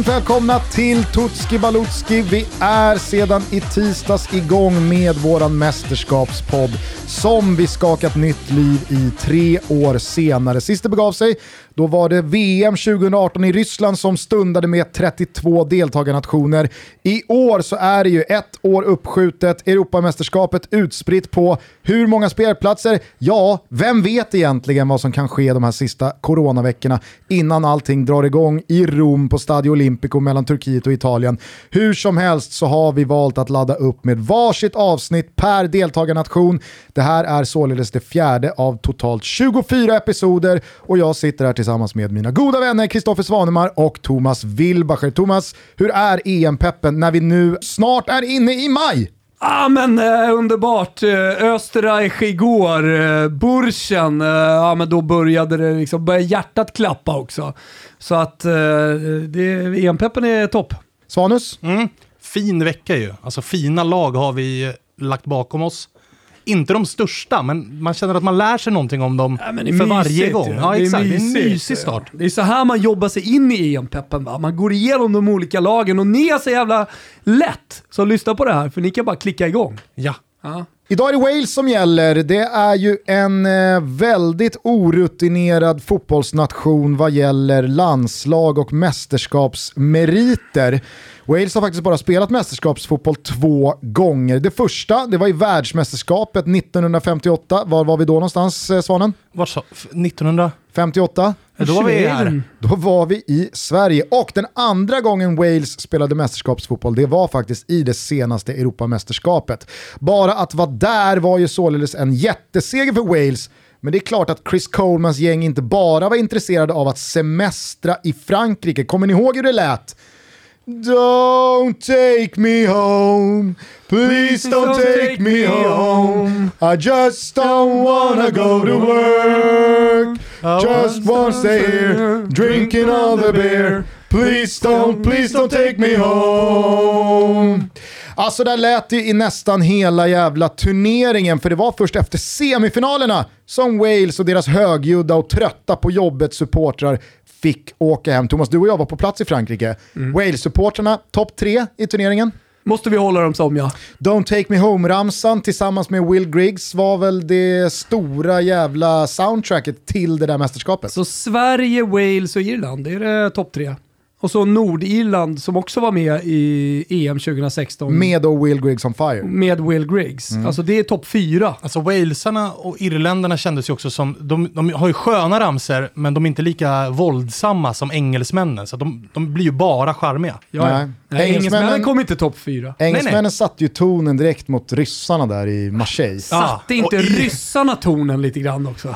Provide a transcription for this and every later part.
Varmt välkomna till Tutski Balutski. Vi är sedan i tisdags igång med våran mästerskapspodd som vi skakat nytt liv i tre år senare. Sist det begav sig, då var det VM 2018 i Ryssland som stundade med 32 deltagarnationer. I år så är det ju ett år uppskjutet, Europamästerskapet utspritt på hur många spelplatser? Ja, vem vet egentligen vad som kan ske de här sista coronaveckorna innan allting drar igång i Rom på Stadio Olympico mellan Turkiet och Italien. Hur som helst så har vi valt att ladda upp med varsitt avsnitt per deltagarnation. Det här är således det fjärde av totalt 24 episoder och jag sitter här tillsammans med mina goda vänner Kristoffer Svanemar och Thomas Wilbacher. Thomas, hur är EM-peppen när vi nu snart är inne i maj? Ah, men eh, underbart. Eh, Österreich igår, eh, Burschen, eh, ja men då började det liksom, började hjärtat klappa också. Så att eh, EM-peppen är topp. Svanus? Mm. Fin vecka ju. Alltså fina lag har vi lagt bakom oss inte de största, men man känner att man lär sig någonting om dem ja, för varje gång. Ja, det exakt. Är det är en mysig start. Det är så här man jobbar sig in i EM-peppen. Va? Man går igenom de olika lagen och ni är så jävla lätt. Så lyssna på det här, för ni kan bara klicka igång. Ja. Ja. Idag är det Wales som gäller. Det är ju en eh, väldigt orutinerad fotbollsnation vad gäller landslag och mästerskapsmeriter. Wales har faktiskt bara spelat mästerskapsfotboll två gånger. Det första, det var i världsmästerskapet 1958. Var var vi då någonstans, eh, Svanen? Var så? 1900? 58. Då var vi här. Då var vi i Sverige. Och den andra gången Wales spelade mästerskapsfotboll, det var faktiskt i det senaste Europamästerskapet. Bara att vara där var ju således en jätteseger för Wales, men det är klart att Chris Colemans gäng inte bara var intresserade av att semestra i Frankrike. Kommer ni ihåg hur det lät? Don't take me home, please don't take me home. I just don't wanna go to work. Just wanna stay here, drinking all the beer. Please don't, please don't take me home. Alltså där lät det i nästan hela jävla turneringen, för det var först efter semifinalerna som Wales och deras högljudda och trötta på jobbet supportrar fick åka hem. Thomas, du och jag var på plats i Frankrike. Mm. Wales-supportrarna, topp tre i turneringen. Måste vi hålla dem som ja. Don't Take Me Home-ramsan tillsammans med Will Griggs var väl det stora jävla soundtracket till det där mästerskapet. Så Sverige, Wales och Irland, det är det topp tre? Och så Nordirland som också var med i EM 2016. Med då Will Griggs on fire. Med Will Griggs. Mm. Alltså det är topp fyra. Alltså walesarna och irländarna kändes ju också som, de, de har ju sköna ramser men de är inte lika våldsamma som engelsmännen. Så de, de blir ju bara charmiga. Ja, Nej. Nej, engelsmännen kom inte topp fyra. Engelsmännen satte ju tonen direkt mot ryssarna där i Marseille. Satte inte ryssarna tonen lite grann också?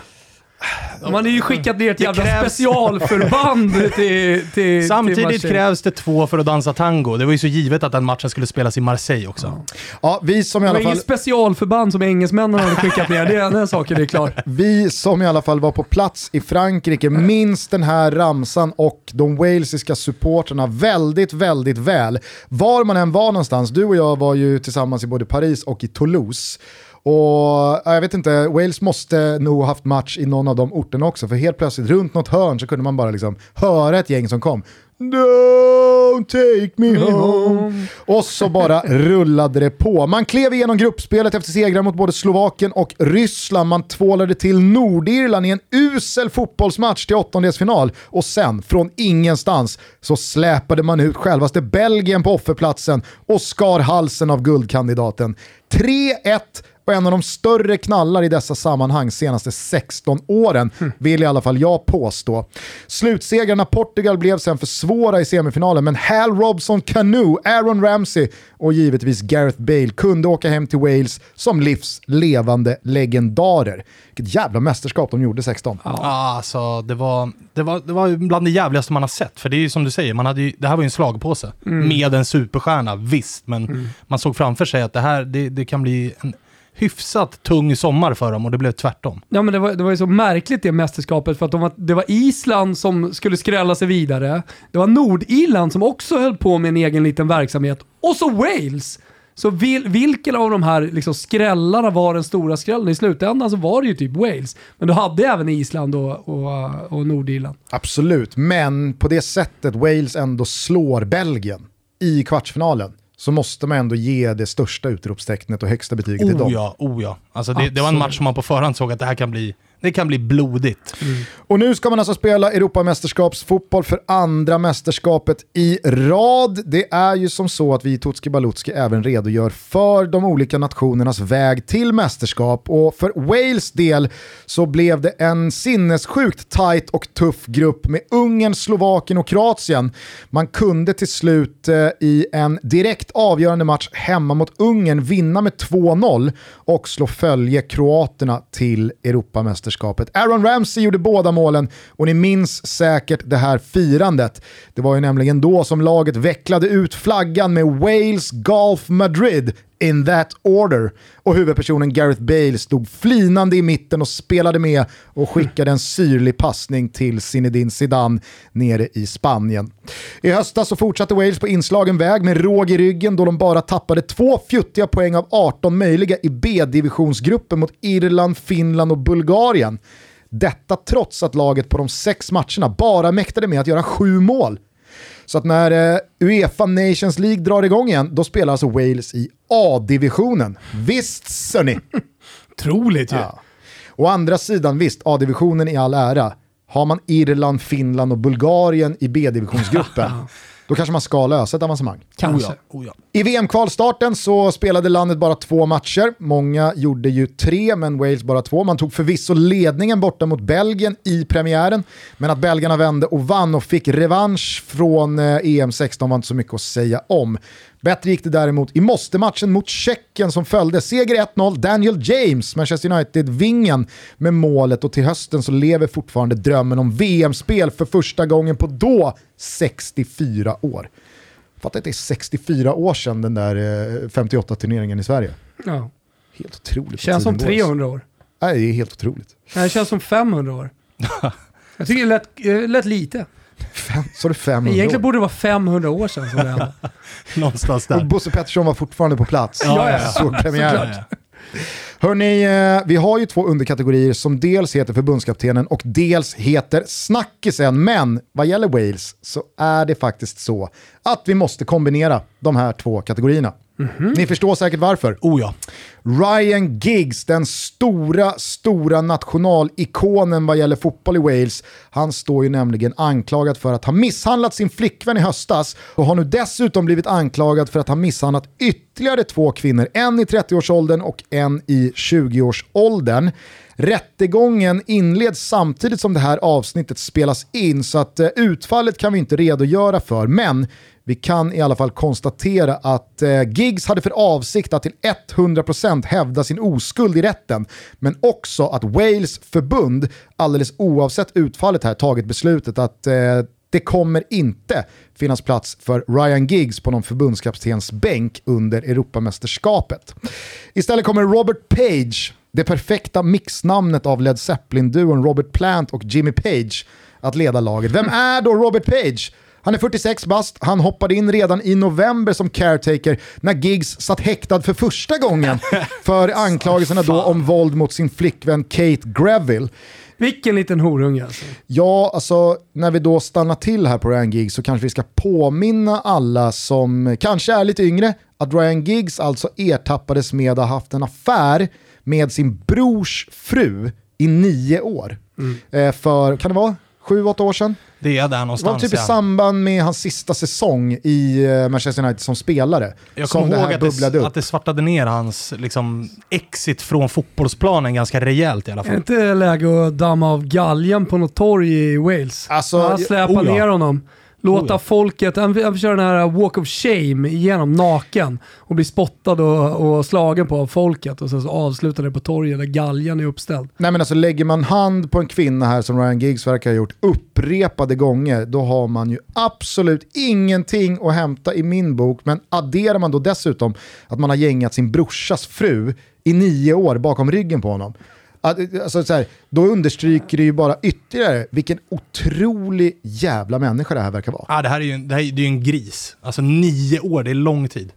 De hade ju skickat ner ett jävla krävs... specialförband till, till Samtidigt till krävs det två för att dansa tango. Det var ju så givet att den matchen skulle spelas i Marseille också. Ja, ja vi som i alla fall... Det var inget specialförband som engelsmännen hade skickat ner, det, den saken är klar. Vi som i alla fall var på plats i Frankrike minns den här ramsan och de walesiska supporterna väldigt, väldigt väl. Var man än var någonstans, du och jag var ju tillsammans i både Paris och i Toulouse. Och jag vet inte, Wales måste nog haft match i någon av de orterna också, för helt plötsligt runt något hörn så kunde man bara liksom höra ett gäng som kom. Don't take me home. Och så bara rullade det på. Man klev igenom gruppspelet efter segrar mot både Slovakien och Ryssland. Man tvålade till Nordirland i en usel fotbollsmatch till åttondelsfinal. Och sen, från ingenstans, så släpade man ut självaste Belgien på offerplatsen och skar halsen av guldkandidaten. 3-1 och en av de större knallar i dessa sammanhang senaste 16 åren, mm. vill i alla fall jag påstå. Slutsegrarna Portugal blev sen för svåra i semifinalen, men Hal Robson Canoe, Aaron Ramsey och givetvis Gareth Bale kunde åka hem till Wales som livs levande legendarer. Vilket jävla mästerskap de gjorde 16. Ja, alltså det var, det, var, det var bland det jävligaste man har sett. För det är ju som du säger, man hade ju, det här var ju en slagpåse mm. med en superstjärna, visst. Men mm. man såg framför sig att det här det, det kan bli en hyfsat tung sommar för dem och det blev tvärtom. Ja men det var, det var ju så märkligt det mästerskapet för att de var, det var Island som skulle skrälla sig vidare. Det var Nordirland som också höll på med en egen liten verksamhet. Och så Wales! Så vil, vilken av de här liksom skrällarna var den stora skrällen? I slutändan så var det ju typ Wales. Men du hade även Island och, och, och Nordirland. Absolut, men på det sättet Wales ändå slår Belgien i kvartsfinalen så måste man ändå ge det största utropstecknet och högsta betyget till Oh dem. ja, oh ja. Alltså det, det var en match som man på förhand såg att det här kan bli, det kan bli blodigt. Mm. Och nu ska man alltså spela Europamästerskapsfotboll för andra mästerskapet i rad. Det är ju som så att vi i Totski Balutski även redogör för de olika nationernas väg till mästerskap. Och för Wales del så blev det en sinnessjukt tight och tuff grupp med Ungern, Slovakien och Kroatien. Man kunde till slut eh, i en direkt avgörande match hemma mot Ungern vinna med 2-0 och slå följe kroaterna till Europamästerskapet. Aaron Ramsey gjorde båda målen och ni minns säkert det här firandet. Det var ju nämligen då som laget vecklade ut flaggan med Wales Golf Madrid in that order. Och huvudpersonen Gareth Bale stod flinande i mitten och spelade med och skickade en syrlig passning till Zinedine Zidane nere i Spanien. I höstas så fortsatte Wales på inslagen väg med råg i ryggen då de bara tappade två fjuttiga poäng av 18 möjliga i B-divisionsgruppen mot Irland, Finland och Bulgarien. Detta trots att laget på de sex matcherna bara mäktade med att göra sju mål. Så att när eh, Uefa Nations League drar igång igen, då spelar alltså Wales i A-divisionen. Visst Sonny! Otroligt ju. Ja. Å andra sidan, visst, A-divisionen i all ära. Har man Irland, Finland och Bulgarien i B-divisionsgruppen, då kanske man ska lösa ett avancemang. Kanske. Oh ja, oh ja. I VM-kvalstarten så spelade landet bara två matcher. Många gjorde ju tre, men Wales bara två. Man tog förvisso ledningen borta mot Belgien i premiären, men att belgarna vände och vann och fick revansch från eh, EM16 var inte så mycket att säga om. Bättre gick det däremot i måste-matchen mot Tjeckien som följde. Seger 1-0, Daniel James, Manchester United-vingen med målet och till hösten så lever fortfarande drömmen om VM-spel för första gången på då 64 år. Fattar att det är 64 år sedan den där eh, 58-turneringen i Sverige. Ja. Helt otroligt. Känns som Tiden går, alltså. 300 år. Nej, det är helt otroligt. Nej, det känns som 500 år. Jag tycker det lät, eh, lät lite. Fem, så det 500 Egentligen år. borde det vara 500 år sedan som det hände. Någonstans Och där. Bosse Pettersson var fortfarande på plats. Ja, ja, premiären. såklart. Hörni, eh, vi har ju två underkategorier som dels heter förbundskaptenen och dels heter snackisen. Men vad gäller Wales så är det faktiskt så att vi måste kombinera de här två kategorierna. Ni förstår säkert varför. Oh ja. Ryan Giggs, den stora, stora nationalikonen vad gäller fotboll i Wales, han står ju nämligen anklagad för att ha misshandlat sin flickvän i höstas och har nu dessutom blivit anklagad för att ha misshandlat ytterligare två kvinnor, en i 30-årsåldern och en i 20-årsåldern. Rättegången inleds samtidigt som det här avsnittet spelas in så att eh, utfallet kan vi inte redogöra för, men vi kan i alla fall konstatera att eh, Giggs hade för avsikt att till 100% hävda sin oskuld i rätten, men också att Wales förbund, alldeles oavsett utfallet här, tagit beslutet att eh, det kommer inte finnas plats för Ryan Giggs på någon förbundskaptens bänk under Europamästerskapet. Istället kommer Robert Page, det perfekta mixnamnet av Led Zeppelin-duon Robert Plant och Jimmy Page, att leda laget. Vem är då Robert Page? Han är 46 bast, han hoppade in redan i november som caretaker när Giggs satt häktad för första gången för anklagelserna då om våld mot sin flickvän Kate Greville. Vilken liten horunge alltså. Ja, alltså när vi då stannar till här på Ryan Giggs så kanske vi ska påminna alla som kanske är lite yngre att Ryan Giggs alltså ertappades med att ha haft en affär med sin brors fru i nio år. Eh, för, kan det vara, sju, åtta år sedan? Det är där Det var någonstans. typ i samband med hans sista säsong i eh, Manchester United som spelare. Jag som kommer det ihåg här att bubblade det, upp. att det svartade ner hans liksom, exit från fotbollsplanen ganska rejält i alla Är det fall. inte läge att damma av galgen på något torg i Wales? Alltså, Han släpar oh ja. ner honom. Låta Oh folket, han, han kör den här walk of shame igenom naken och blir spottad och, och slagen på av folket och sen så avslutar det på torget där galgen är uppställd. Nej men alltså lägger man hand på en kvinna här som Ryan Giggs verkar ha gjort upprepade gånger, då har man ju absolut ingenting att hämta i min bok. Men adderar man då dessutom att man har gängat sin brorsas fru i nio år bakom ryggen på honom. Alltså så här, då understryker det ju bara ytterligare vilken otrolig jävla människa det här verkar vara. Ja det här är ju en, det här är, det är ju en gris. Alltså nio år, det är lång tid.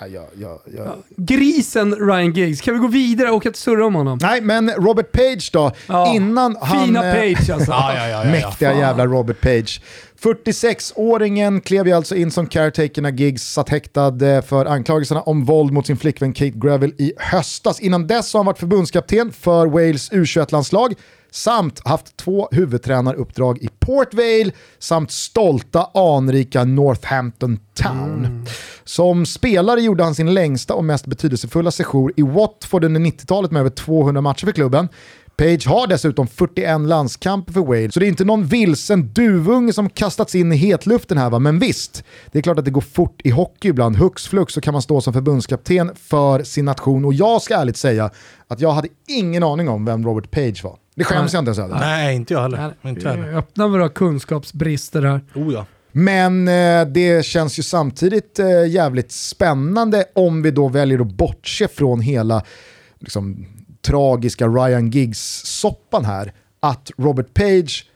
Nej, jag, jag, jag... Grisen Ryan Giggs. Kan vi gå vidare och åka till surra om honom? Nej, men Robert Page då. Ja, Innan han... Fina eh, Page alltså. Ja, ja, ja, ja, ja. Mäktiga fan. jävla Robert Page. 46-åringen klev ju alltså in som caretaker när Giggs satt häktad eh, för anklagelserna om våld mot sin flickvän Kate Gravel i höstas. Innan dess har han varit förbundskapten för Wales U21-landslag samt haft två huvudtränaruppdrag i Port Vale samt stolta anrika Northampton Town. Som spelare gjorde han sin längsta och mest betydelsefulla sejour i Watford under 90-talet med över 200 matcher för klubben. Page har dessutom 41 landskamper för Wales, så det är inte någon vilsen duvunge som kastats in i hetluften här va, men visst, det är klart att det går fort i hockey ibland. Hux flux så kan man stå som förbundskapten för sin nation och jag ska ärligt säga att jag hade ingen aning om vem Robert Page var. Det skäms jag inte ens över. Nej, inte jag heller. Inte heller. öppnar våra kunskapsbrister här. Oh ja. Men eh, det känns ju samtidigt eh, jävligt spännande om vi då väljer att bortse från hela liksom, tragiska Ryan Giggs-soppan här. Att Robert Page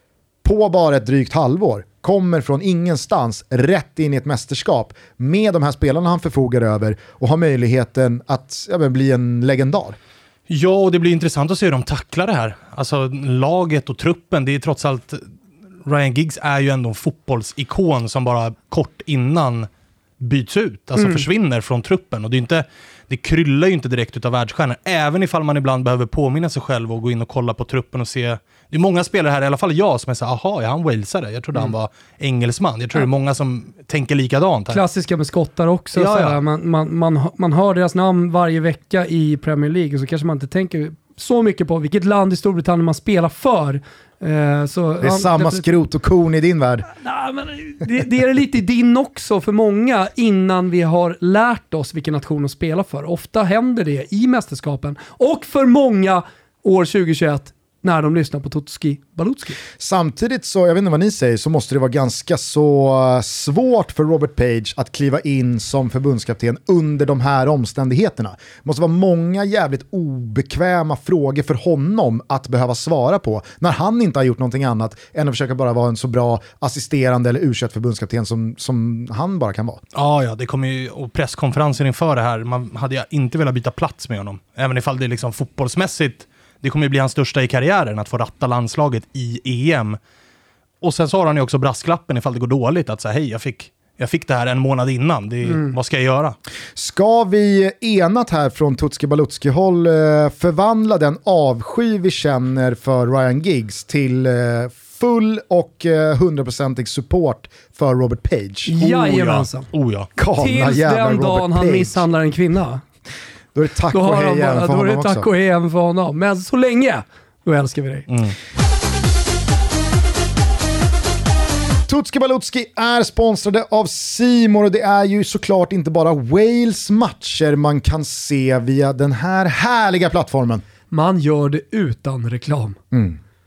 på bara ett drygt halvår kommer från ingenstans rätt in i ett mästerskap med de här spelarna han förfogar över och har möjligheten att ja, men, bli en legendar. Ja, och det blir intressant att se hur de tacklar det här. Alltså laget och truppen, det är trots allt... Ryan Giggs är ju ändå en fotbollsikon som bara kort innan byts ut, alltså försvinner från truppen. Och det, är inte, det kryllar ju inte direkt utav världsstjärnor, även ifall man ibland behöver påminna sig själv och gå in och kolla på truppen och se. Det är många spelare här, i alla fall jag, som är såhär, aha, är han walesare? Jag trodde han var engelsman. Jag tror det är många som tänker likadant här. Klassiska med skottar också. Ja, såhär. ja. Man, man, man, man hör deras namn varje vecka i Premier League och så kanske man inte tänker så mycket på vilket land i Storbritannien man spelar för. Eh, så, Det är samma skrot och korn i din värld. Nej, men det, det är det lite i din också för många innan vi har lärt oss vilken nation att spela för. Ofta händer det i mästerskapen och för många år 2021 när de lyssnar på Tutski Balutski. Samtidigt så, jag vet inte vad ni säger, så måste det vara ganska så eh, svårt för Robert Page att kliva in som förbundskapten under de här omständigheterna. Det måste vara många jävligt obekväma frågor för honom att behöva svara på när han inte har gjort någonting annat än att försöka bara vara en så bra assisterande eller u förbundskapten som, som han bara kan vara. Ja, ja, det kommer ju, och presskonferensen inför det här, man hade jag inte velat byta plats med honom. Även ifall det liksom fotbollsmässigt, det kommer ju bli hans största i karriären, att få ratta landslaget i EM. Och sen så har han ju också brasklappen ifall det går dåligt, att säga hej, jag fick, jag fick det här en månad innan, det, vad ska jag göra? Ska vi enat här från Tutski Balutski håll eh, förvandla den avsky vi känner för Ryan Giggs till eh, full och eh, hundraprocentig support för Robert Page? Jajamensan. Oh ja. Galna Tills jävla den Robert dagen han Page. misshandlar en kvinna. Då är det tack och hej även för då är honom det tack och hej även för honom. Men så länge, då älskar vi dig. Mm. Tutski Balutski är sponsrade av Simor och det är ju såklart inte bara Wales matcher man kan se via den här härliga plattformen. Man gör det utan reklam.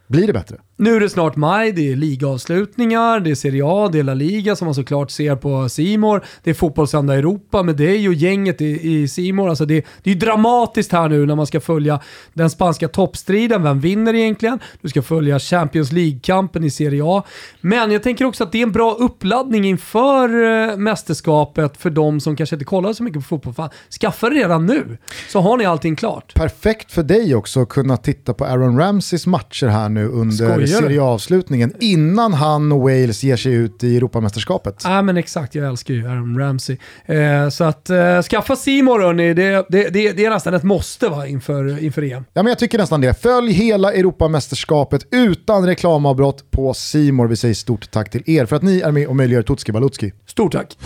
Blir det bättre? Nu är det snart maj, det är ligaavslutningar, det är Serie A, det är La Liga som man såklart ser på Simor. Det är Fotbollssöndag Europa med dig och gänget i, Simor. Alltså det, det är dramatiskt här nu när man ska följa den spanska toppstriden. Vem vinner egentligen? Du ska följa Champions League-kampen i Serie A. Men jag tänker också att det är en bra uppladdning inför eh, mästerskapet för de som kanske inte kollar så mycket på fotboll. Fan, skaffa det redan nu, så har ni allting klart. Perfekt för dig också att kunna titta på Aaron Ramseys matcher här nu under Skojar du? Serie A-avslutningen innan han och Wales ger sig ut i Europamästerskapet. Ja men exakt, jag älskar ju Aaron Ramsey. Eh, så att eh, skaffa Simor hörni, det, det, det, det är nästan ett måste va, inför, inför EM. Ja, men jag tycker nästan det. Följ hela Europamästerskapet utan reklamavbrott på Simor. Vi säger stort tack till er för att ni är med och möjliggör Tutski Balutski. Stort tack.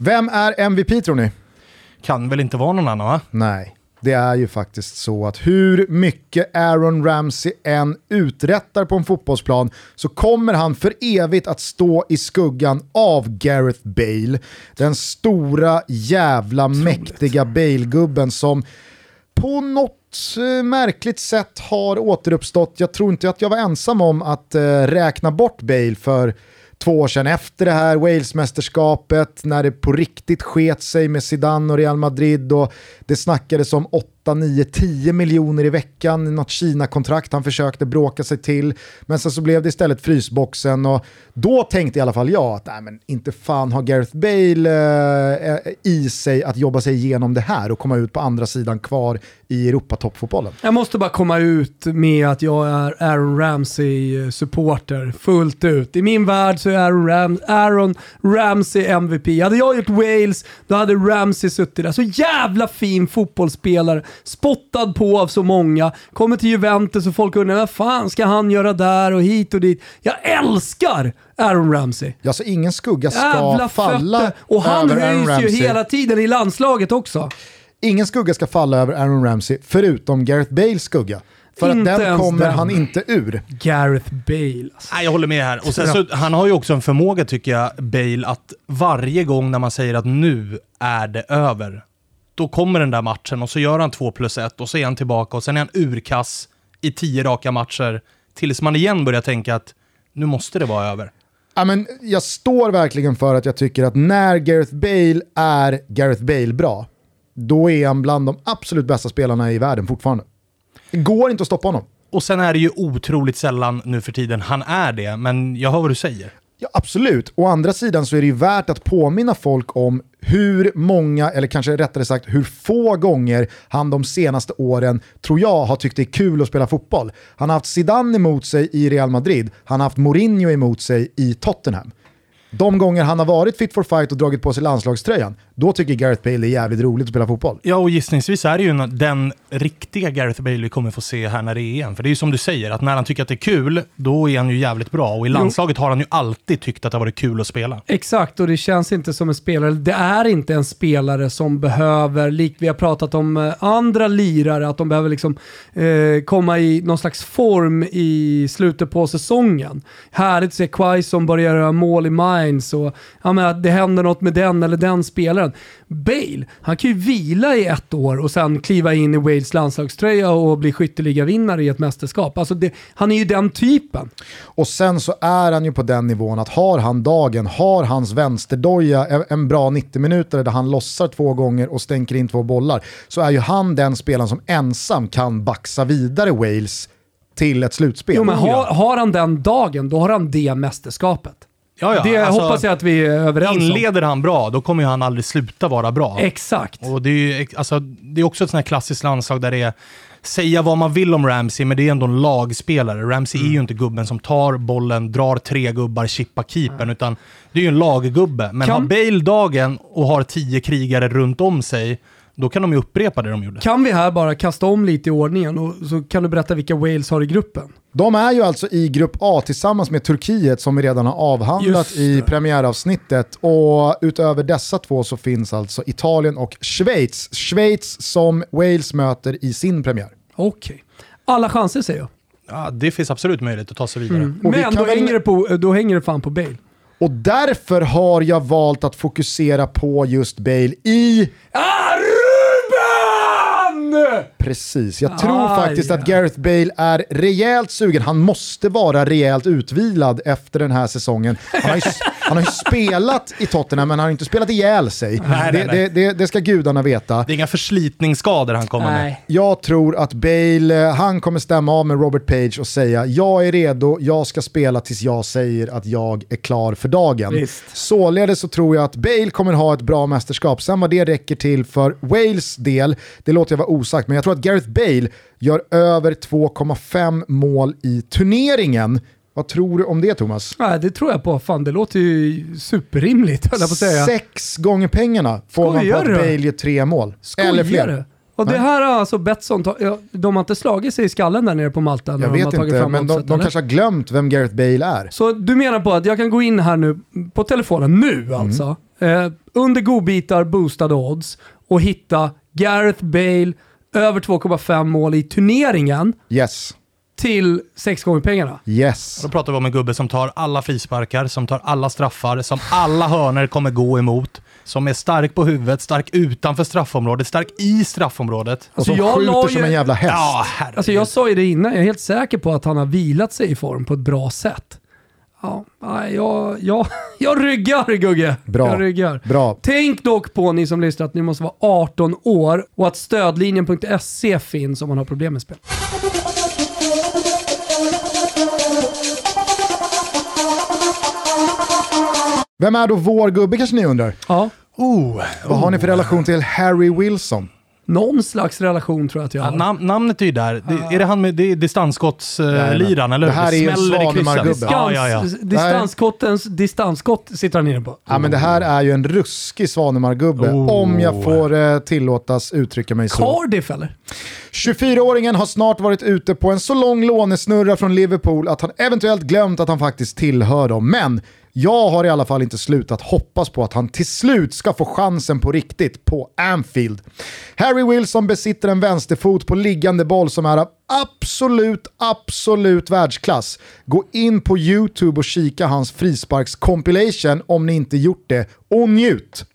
Vem är MVP tror ni? Kan väl inte vara någon annan va? Nej, det är ju faktiskt så att hur mycket Aaron Ramsey än uträttar på en fotbollsplan så kommer han för evigt att stå i skuggan av Gareth Bale. Den stora jävla mäktiga Bale-gubben som på något eh, märkligt sätt har återuppstått. Jag tror inte att jag var ensam om att eh, räkna bort Bale för två år sedan efter det här Wales-mästerskapet när det på riktigt sket sig med Zidane och Real Madrid och det snackades om 8, 9, 10 miljoner i veckan, i något Kina-kontrakt han försökte bråka sig till. Men sen så blev det istället frysboxen och då tänkte i alla fall jag att nej, men inte fan har Gareth Bale eh, eh i sig att jobba sig igenom det här och komma ut på andra sidan kvar i Europatoppfotbollen. Jag måste bara komma ut med att jag är Aaron Ramsey-supporter eh, fullt ut. I min värld så är Aaron, Ram Aaron Ramsey MVP. Hade jag gjort Wales, då hade Ramsey suttit där. Så jävla fin fotbollsspelare, spottad på av så många. Kommer till Juventus och folk undrar vad fan ska han göra där och hit och dit. Jag älskar Aaron Ramsey. Ja, så ingen skugga ska Jävla falla fötter. Och han höjs ju hela tiden i landslaget också. Ingen skugga ska falla över Aaron Ramsey förutom Gareth Bales skugga. För Inte att den kommer den. han inte ur. Gareth Bale. Alltså. Nej, jag håller med här. Och sen så, han har ju också en förmåga tycker jag, Bale, att varje gång när man säger att nu är det över, då kommer den där matchen och så gör han 2 plus 1 och så är han tillbaka och sen är han urkass i tio raka matcher tills man igen börjar tänka att nu måste det vara över. Ja, men jag står verkligen för att jag tycker att när Gareth Bale är Gareth Bale bra, då är han bland de absolut bästa spelarna i världen fortfarande. Det går inte att stoppa honom. Och sen är det ju otroligt sällan nu för tiden han är det, men jag hör vad du säger. Ja, absolut. Å andra sidan så är det ju värt att påminna folk om hur många, eller kanske rättare sagt hur få gånger han de senaste åren, tror jag, har tyckt det är kul att spela fotboll. Han har haft Zidane emot sig i Real Madrid, han har haft Mourinho emot sig i Tottenham. De gånger han har varit fit for fight och dragit på sig landslagströjan, då tycker Gareth Bale det är jävligt roligt att spela fotboll. Ja, och gissningsvis är det ju en- den riktiga Gareth Bale vi kommer få se här när det är EM. För det är ju som du säger, att när han tycker att det är kul, då är han ju jävligt bra. Och i landslaget har han ju alltid tyckt att det har varit kul att spela. Exakt, och det känns inte som en spelare, det är inte en spelare som behöver, likt vi har pratat om eh, andra lirare, att de behöver liksom eh, komma i någon slags form i slutet på säsongen. Härligt att se Quaison börja göra mål i Mainz och ja, men att det händer något med den eller den spelaren. Bale, han kan ju vila i ett år och sen kliva in i Wales landslagströja och bli skytteligavinnare i ett mästerskap. Alltså det, han är ju den typen. Och sen så är han ju på den nivån att har han dagen, har hans vänsterdoja en- bra 90 minuter där han lossar två gånger och stänker in två bollar, så är ju han den spelaren som ensam kan baxa vidare Wales till ett slutspel. Jo, men har, har han den dagen, då har han det mästerskapet. Ja, ja, det alltså, hoppas jag att vi är överens om. Inleder han bra, då kommer ju han aldrig sluta vara bra. Exakt. Och det är ju alltså, det är också ett sånt här klassiskt landslag där det är säga vad man vill om Ramsey, men det är ändå en lagspelare. Ramsey Mm. är ju inte gubben som tar bollen, drar tre gubbar, chippar keepern, utan det är ju en laggubbe. Men Kan- har Bale dagen och har tio krigare runt om sig, då kan de ju upprepa det de gjorde. Kan vi här bara kasta om lite i ordningen och så kan du berätta vilka Wales har i gruppen? De är ju alltså i grupp A tillsammans med Turkiet som vi redan har avhandlat i premiäravsnittet. Och utöver dessa två så finns alltså Italien och Schweiz. Schweiz som Wales möter i sin premiär. Okej. Alla chanser säger jag. Ja, det finns absolut möjlighet att ta sig vidare. Vi Men kan då, väl- hänger det på, då hänger det fan på Bale. Och därför har jag valt att fokusera på just Bale i Ah, Ruben! Precis, jag tror Aj, faktiskt att. Gareth Bale är rejält sugen. Han måste vara rejält utvilad efter den här säsongen. Han har ju, han har ju spelat i Tottenham men han har inte spelat ihjäl sig. Nej, det, nej, nej. Det, det, det ska gudarna veta. Det är inga förslitningsskador han kommer med. Nej. Jag tror att Bale, eh, han kommer stämma av med Robert Page och säga jag är redo, jag ska spela tills jag säger att jag är klar för dagen. Visst. Således så tror jag att Bale kommer ha ett bra mästerskap. Sen vad det räcker till för Wales del, det låter jag vara osagt. Men jag tror att Gareth Bale gör över 2,5 mål i turneringen. Vad tror du om det Thomas? Nej, det tror jag på. Fan, det låter ju superrimligt höll jag på att säga. Sex gånger pengarna får man på Skojar att? Bale gör tre mål. Eller Skojar fler. du? Och det här har alltså Betsson, ja, de har inte slagit sig i skallen där nere på Malta Jag de har vet inte, fram men de, de eller? kanske har glömt vem Gareth Bale är. Så du menar på att jag kan gå in här nu på telefonen, nu Mm. alltså, eh, under godbitar boostade odds och hitta Gareth Bale över 2,5 mål i turneringen Yes, till 6 gånger pengarna. yes. Då pratar vi om en gubbe som tar alla frisparkar, som tar alla straffar, som alla hörner kommer gå emot, som är stark på huvudet, stark utanför straffområdet, stark i straffområdet. Och som jag skjuter ju- som en jävla häst. Ja, herregud. Alltså jag sa ju det innan, jag är helt säker på att han har vilat sig i form på ett bra sätt. Ja, nej, jag, jag, jag ryggar Gugge. Bra. Jag ryggar. Bra. Tänk dock på ni som lyssnar att ni måste vara 18 år och att stödlinjen.se finns om man har problem med spel. Vem är då vår gubbe kanske ni undrar? Ja, Oh, Vad har ni för relation till Harry Wilson? någon slags relation tror jag att jag Ja, har. nam namnet är ju där. Det, är det han med det är distansskottsliran, eller Det hur? här är ju en. Svanemar-gubbe. Ja, ja, ja. Distans, distansskottens distansskott sitter han inne på. Ja, men det här är ju en ruskig Svanemar-gubbe, Oh. om jag får eh, tillåtas uttrycka mig så. Cardiff eller? 24-åringen har snart varit ute på en så lång lånesnurra från Liverpool att han eventuellt glömt att han faktiskt tillhör dem. Men jag har i alla fall inte slutat hoppas på att han till slut ska få chansen på riktigt på Anfield. Harry Wilson besitter en vänsterfot på liggande boll som är av absolut, absolut världsklass. Gå in på YouTube och kika hans frisparkscompilation om ni inte gjort det och njut!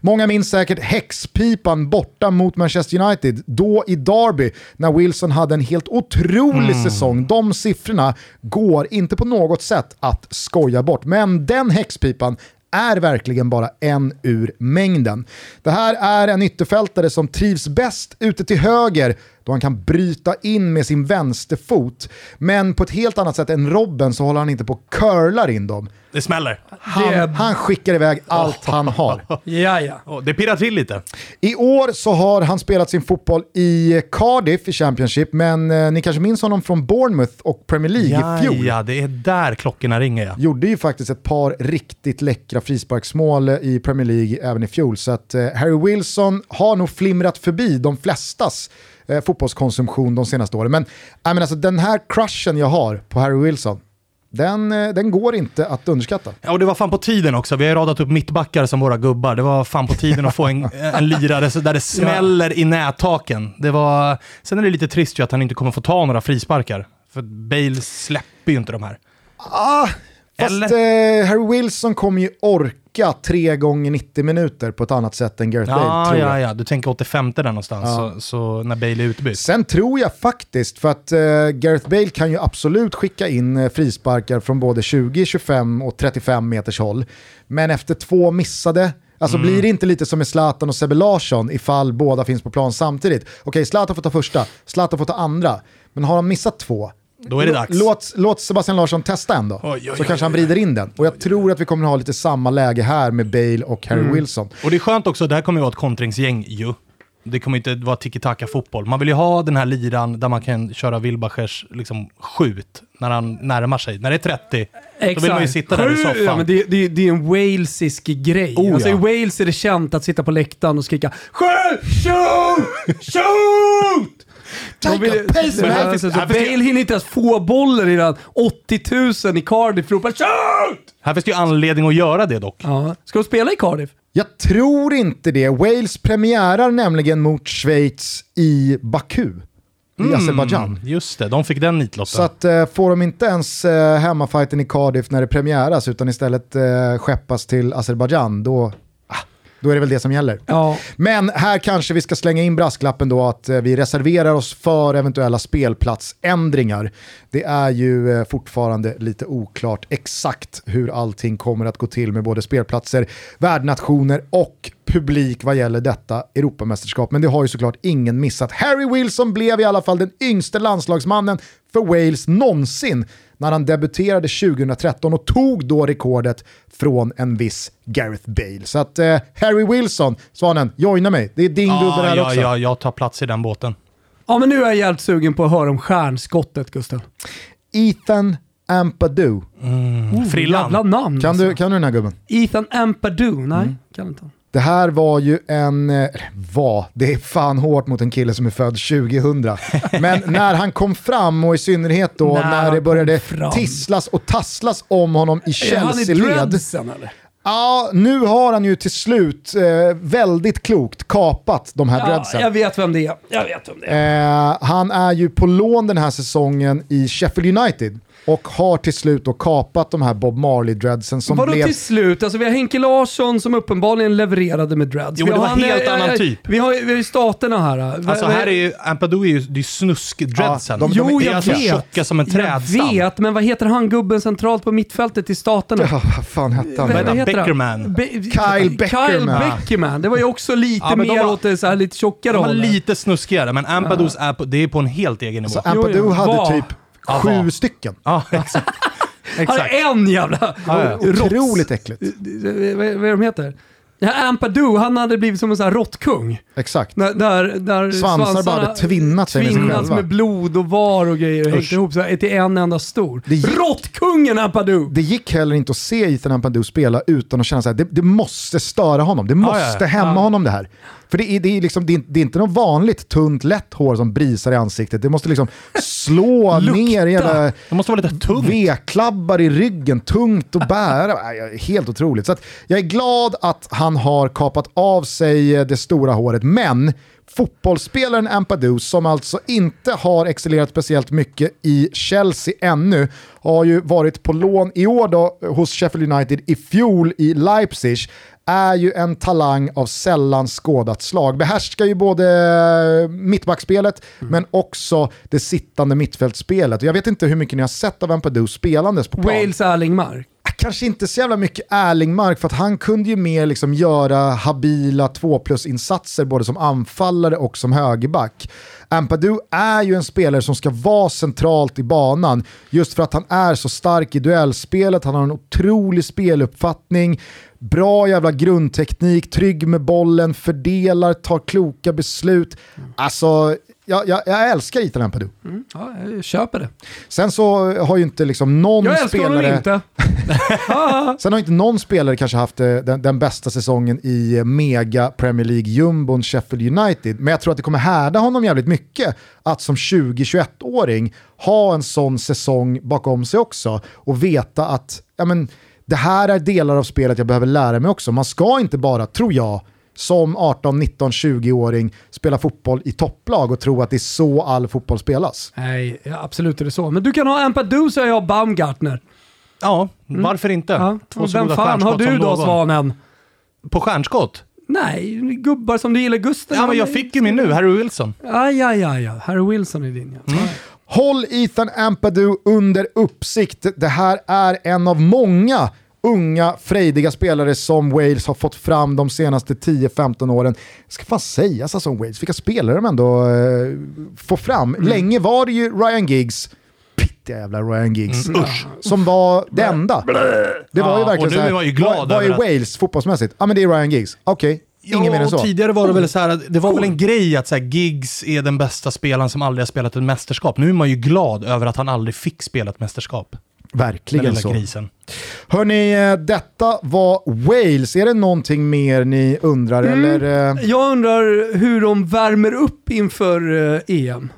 Många minns säkert häxpipan borta mot Manchester United, då i Derby, när Wilson hade en helt otrolig säsong. De siffrorna går inte på något sätt att skoja bort, men den häxpipan är verkligen bara en ur mängden. Det här är en ytterfältare som trivs bäst ute till höger då han kan bryta in med sin vänsterfot. Men på ett helt annat sätt än Robben så håller han inte på och curlar in dem. Det smäller. Han, Det- han skickar iväg allt han har. Ja, ja. Oh, det pirrar till lite. I år så har han spelat sin fotboll i Cardiff i Championship, men eh, ni kanske minns honom från Bournemouth och Premier League Ja, i fjol. ja, det är där klockorna ringer ja. Gjorde ju faktiskt ett par riktigt läckra frisparksmål i Premier League även i fjol, så att eh, Harry Wilson har nog flimrat förbi de flestas eh, fotbollskonsumtion de senaste åren. Men, äh, men alltså, den här crushen jag har på Harry Wilson, den, eh, den går inte att underskatta. Ja, och det var fan på tiden också. Vi har radat upp mittbackar som våra gubbar. Det var fan på tiden att få en, en lirare där det smäller i nättaken. Det var... Sen är det lite trist ju att han inte kommer få ta några frisparkar. För Bale släpper ju inte de här. Ah, fast eh, Harry Wilson kommer ju orka tre gånger 90 minuter på ett annat sätt än Gareth Bale, Ja, tror jag. ja, ja. Du tänker 85 där någonstans, Ja. så, så när Bale är utbytt. Sen tror jag faktiskt, för att eh, Gareth Bale kan ju absolut skicka in eh, frisparkar från både 20, 25 och 35 meters håll. Men efter två missade, alltså Mm. blir det inte lite som med Zlatan och Sebbe Larsson ifall båda finns på plan samtidigt? Okej, Zlatan får ta första, Zlatan får ta andra. Men har han missat två, Då är det dags. Låt, låt Sebastian Larsson testa en då. Oj, oj, så oj, kanske han vrider in den. Och jag tror att vi kommer att ha lite samma läge här med Bale och Harry Mm. Wilson. Och det är skönt också, det här kommer ju vara ett kontringsgäng ju. Det kommer inte vara tiki-taka-fotboll. Man vill ju ha den här liran där man kan köra Wilbachers liksom, skjut när han närmar sig. När det är 30, då vill man ju sitta där i soffan. Ja, men det, det, det är en walesisk grej. Oh, alltså, I ja. Wales är det känt att sitta på läktaren och skrika Skjut! Shoot! Shoot! Vill- alltså, Bale hinner inte ens få bollen innan 80 000 i Cardiff ropar Shoot! Här finns det ju anledning att göra det dock. Ja. Ska de spela i Cardiff? Jag tror inte det. Wales premiärar nämligen mot Schweiz i Baku. I Azerbajdzjan. Mm, just det, de fick den nitlotten. Så att eh, får de inte ens eh, hemmafighten i Cardiff när det premiäras utan istället eh, skeppas till Azerbajdzjan, då, då är det väl det som gäller. Ja. Men här kanske vi ska slänga in brasklappen då att eh, vi reserverar oss för eventuella spelplatsändringar. Det är ju eh, fortfarande lite oklart exakt hur allting kommer att gå till med både spelplatser, värdnationer och publik vad gäller detta Europamästerskap. Men det har ju såklart ingen missat. Harry Wilson blev i alla fall den yngste landslagsmannen för Wales någonsin när han debuterade 2013 och tog då rekordet från en viss Gareth Bale. Så att eh, Harry Wilson, Svanen, joina mig. Det är din ja, gubbe här ja, också. ja, jag tar plats i den båten. ja, men nu är jag jävligt sugen på att höra om stjärnskottet, Gustav. Ethan Ampadu. Frillan. Jävla namn Kan alltså. du, kan du den här gubben? Ethan Ampadu? Nej, kan inte han. Det här var ju en, eh, var, det är fan hårt mot en kille som är född 2000. Men när han kom fram och i synnerhet då När när, det började tisslas och tasslas om honom i Chelsea-led. Ja, nu har han ju till slut eh, väldigt klokt kapat de här Ja, dreadsen. jag vet vem det är. Jag vet vem det är. Eh, han är ju på lån den här säsongen i Sheffield United. Och har till slut då kapat de här Bob Marley-dreadsen som Vadå blev... till slut? Alltså vi har Henke Larsson som uppenbarligen levererade med dreads. Jo, men det var helt eh, annan eh, typ. Vi har, vi har ju staterna här. Alltså här är ju, Ampadu är ju, det är snusk-dreadsen. Ja, de- Jo, det är jag alltså vet. tjocka som en Jag trädstam. vet, men vad heter han gubben centralt på mittfältet i staterna? Ja, vad fan hette han? Vad- heter vad han? heter? Beckerman. Be- Kyle Beckerman. Kyle Beckerman. Det var ju också lite Ja, men de mer var- åt det så här lite tjockare De var hållet. lite snuskigare, men Ampadus är på, det är på en helt egen nivå. Så Jo, Ampadu hade typ Ja, sju stycken. Ja, exakt. Han exakt. är en jävla Ja, ja. Otroligt äckligt. Vad vad är de heter? Ja, Ampadu, han hade blivit som en sån här råttkung. Exakt. Där, där, där Svansar bara hade tvinnat sig med sig själva. med blod och var och grejer och hängt ihop så här, till en enda stor. Gick- Råttkungen Ampadu! Det gick heller inte att se Ethan Ampadu spela utan att känna så här, det, det måste störa honom. Det måste ja, ja. hämma Ja. honom det här. För det är, det, är liksom, det, är, det är inte något vanligt tunt lätt hår som brisar i ansiktet. Det måste liksom slå ner jävla Det måste vara lite tungt. V-klabbar i ryggen, tungt att bära. Helt otroligt. Så att jag är glad att han har kapat av sig det stora håret, men fotbollsspelaren Ampadu, som alltså inte har excellerat speciellt mycket i Chelsea ännu, har ju varit på lån i år då hos Sheffield United, i fjol i Leipzig, är ju en talang av sällan skådat slag. Behärskar ju både mittbackspelet men också det sittande mittfältsspelet. Jag vet inte hur mycket ni har sett av Ampadu spelandes på plan. Wales Erlingmark. Kanske inte så jävla mycket Erlingmark för att han kunde ju mer liksom göra habila 2 plus-insatser både som anfallare och som högerback. Ampadu är ju en spelare som ska vara centralt i banan just för att han är så stark i duellspelet, han har en otrolig speluppfattning, bra jävla grundteknik, trygg med bollen, fördelar, tar kloka beslut. Alltså, jag, jag, jag älskar Ethan Ampadu. Mm, ja, jag köper det. Sen så har ju inte liksom någon Jag älskar honom spelare... inte. Sen har inte någon spelare kanske haft eh, den, den bästa säsongen i eh, mega Premier League-jumbon Sheffield United. Men jag tror att det kommer härda honom jävligt mycket att som 20-21-åring ha en sån säsong bakom sig också och veta att ja, men, det här är delar av spelet jag behöver lära mig också. Man ska inte bara, tror jag, som 18, 19, 20-åring spela fotboll i topplag och tro att det är så all fotboll spelas. Nej, ja, absolut är det så. Men du kan ha Ampadu så har jag Baumgartner. Ja, varför inte? Ja. Två Och vem fan har du då någon. Svanen? På stjärnskott? Nej, gubbar som du gillar. Gusten. Ja, men jag fick ju min nu, Harry Wilson. Aj, aj, aj, aj. Harry Wilson är din ja. Håll Ethan Ampadu under uppsikt. Det här är en av många unga frejdiga spelare som Wales har fått fram de senaste 10-15 åren. Jag ska fan sägas alltså om Wales, vilka spelare de ändå eh, får fram. Länge var det ju Ryan Giggs, pittiga jävla Ryan Giggs, usch, som var det enda. Det var ju Ja, verkligen och nu så här, är man ju glad vad, är att- Wales fotbollsmässigt? Ja men det är Ryan Giggs, okej, ingen mer än Ja, så. tidigare var det väl så här, att det var väl en grej att så här, Giggs är den bästa spelaren som aldrig har spelat ett mästerskap. Nu är man ju glad över att han aldrig fick spela ett mästerskap. Verkligen så. grisen. Hörni, eh, detta var Wales. Är det någonting mer ni undrar? Eller, eh, Jag undrar hur de värmer upp inför eh, EM.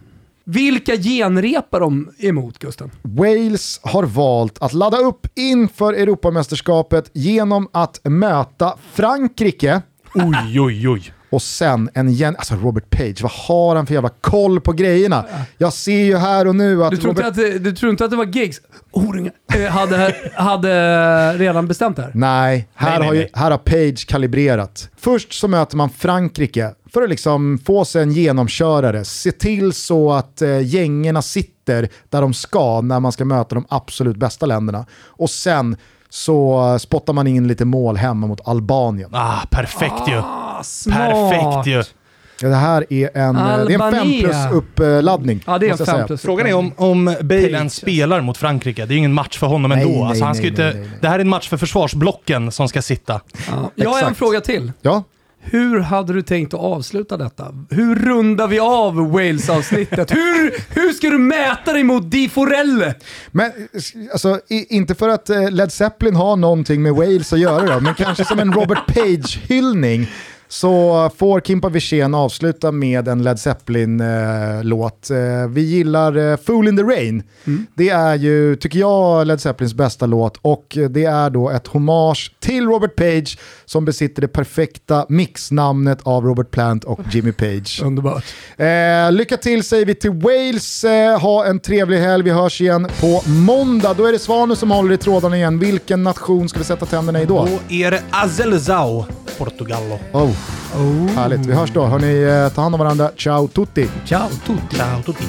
Vilka genrepar de emot, Gusten? Wales har valt att ladda upp inför Europamästerskapet genom att möta Frankrike Oj, oj, oj. Och sen en gen... Alltså Robert Page, vad har han för jävla koll på grejerna? Jag ser ju här och nu att Du tror, inte Robert... att, det- du tror inte att det var Giggs? Oringa, eh, hade, hade redan bestämt det här? Nej, här, Nej, nej, har ju, här har Page kalibrerat. Först så möter man Frankrike för att liksom få sig en genomkörare. Se till så att eh, gängerna sitter där de ska när man ska möta de absolut bästa länderna. Och sen så eh, spottar man in lite mål hemma mot Albanien. Ah, perfekt ju. Ah, Perfekt ju. Ja, det här är en, eh, det är en 5 Albania. plus uppladdning. Ja, det är en måste jag säga. 5 plus. Frågan är om, om Bale Page. ens spelar mot Frankrike. Det är ingen match för honom Nej, ändå. nej, alltså, han ska nej, ju inte, nej. Det här är en match för försvarsblocken som ska sitta. Ja. Jag har en fråga till. Ja, Hur hade du tänkt att avsluta detta? Hur rundar vi av Wales-avsnittet? hur, hur ska du mäta dig mot Di Forelle? men eh, alltså, i, inte för att eh, Led Zeppelin har någonting med Wales att göra då, men kanske som en Robert Page-hyllning så får Kimpa Wirsén avsluta med en Led Zeppelin-låt. Eh, vi gillar eh, Fool in the Rain. Det är ju, tycker jag, Led Zeppelins bästa låt och det är då ett hommage till Robert Page som besitter det perfekta mixnamnet av Robert Plant och Jimmy Page. Underbart. Eh, lycka till säger vi till Wales. Eh, ha en trevlig helg. Vi hörs igen på måndag. Då är det Svanen som håller i trådarna igen. Vilken nation ska vi sätta tänderna i då? Då är det Azelzao, Portugallo. Oh, Härligt. Vi hörs då. Hörni, eh, ta hand om varandra. Ciao tutti! Ciao tutti. Ciao tutti.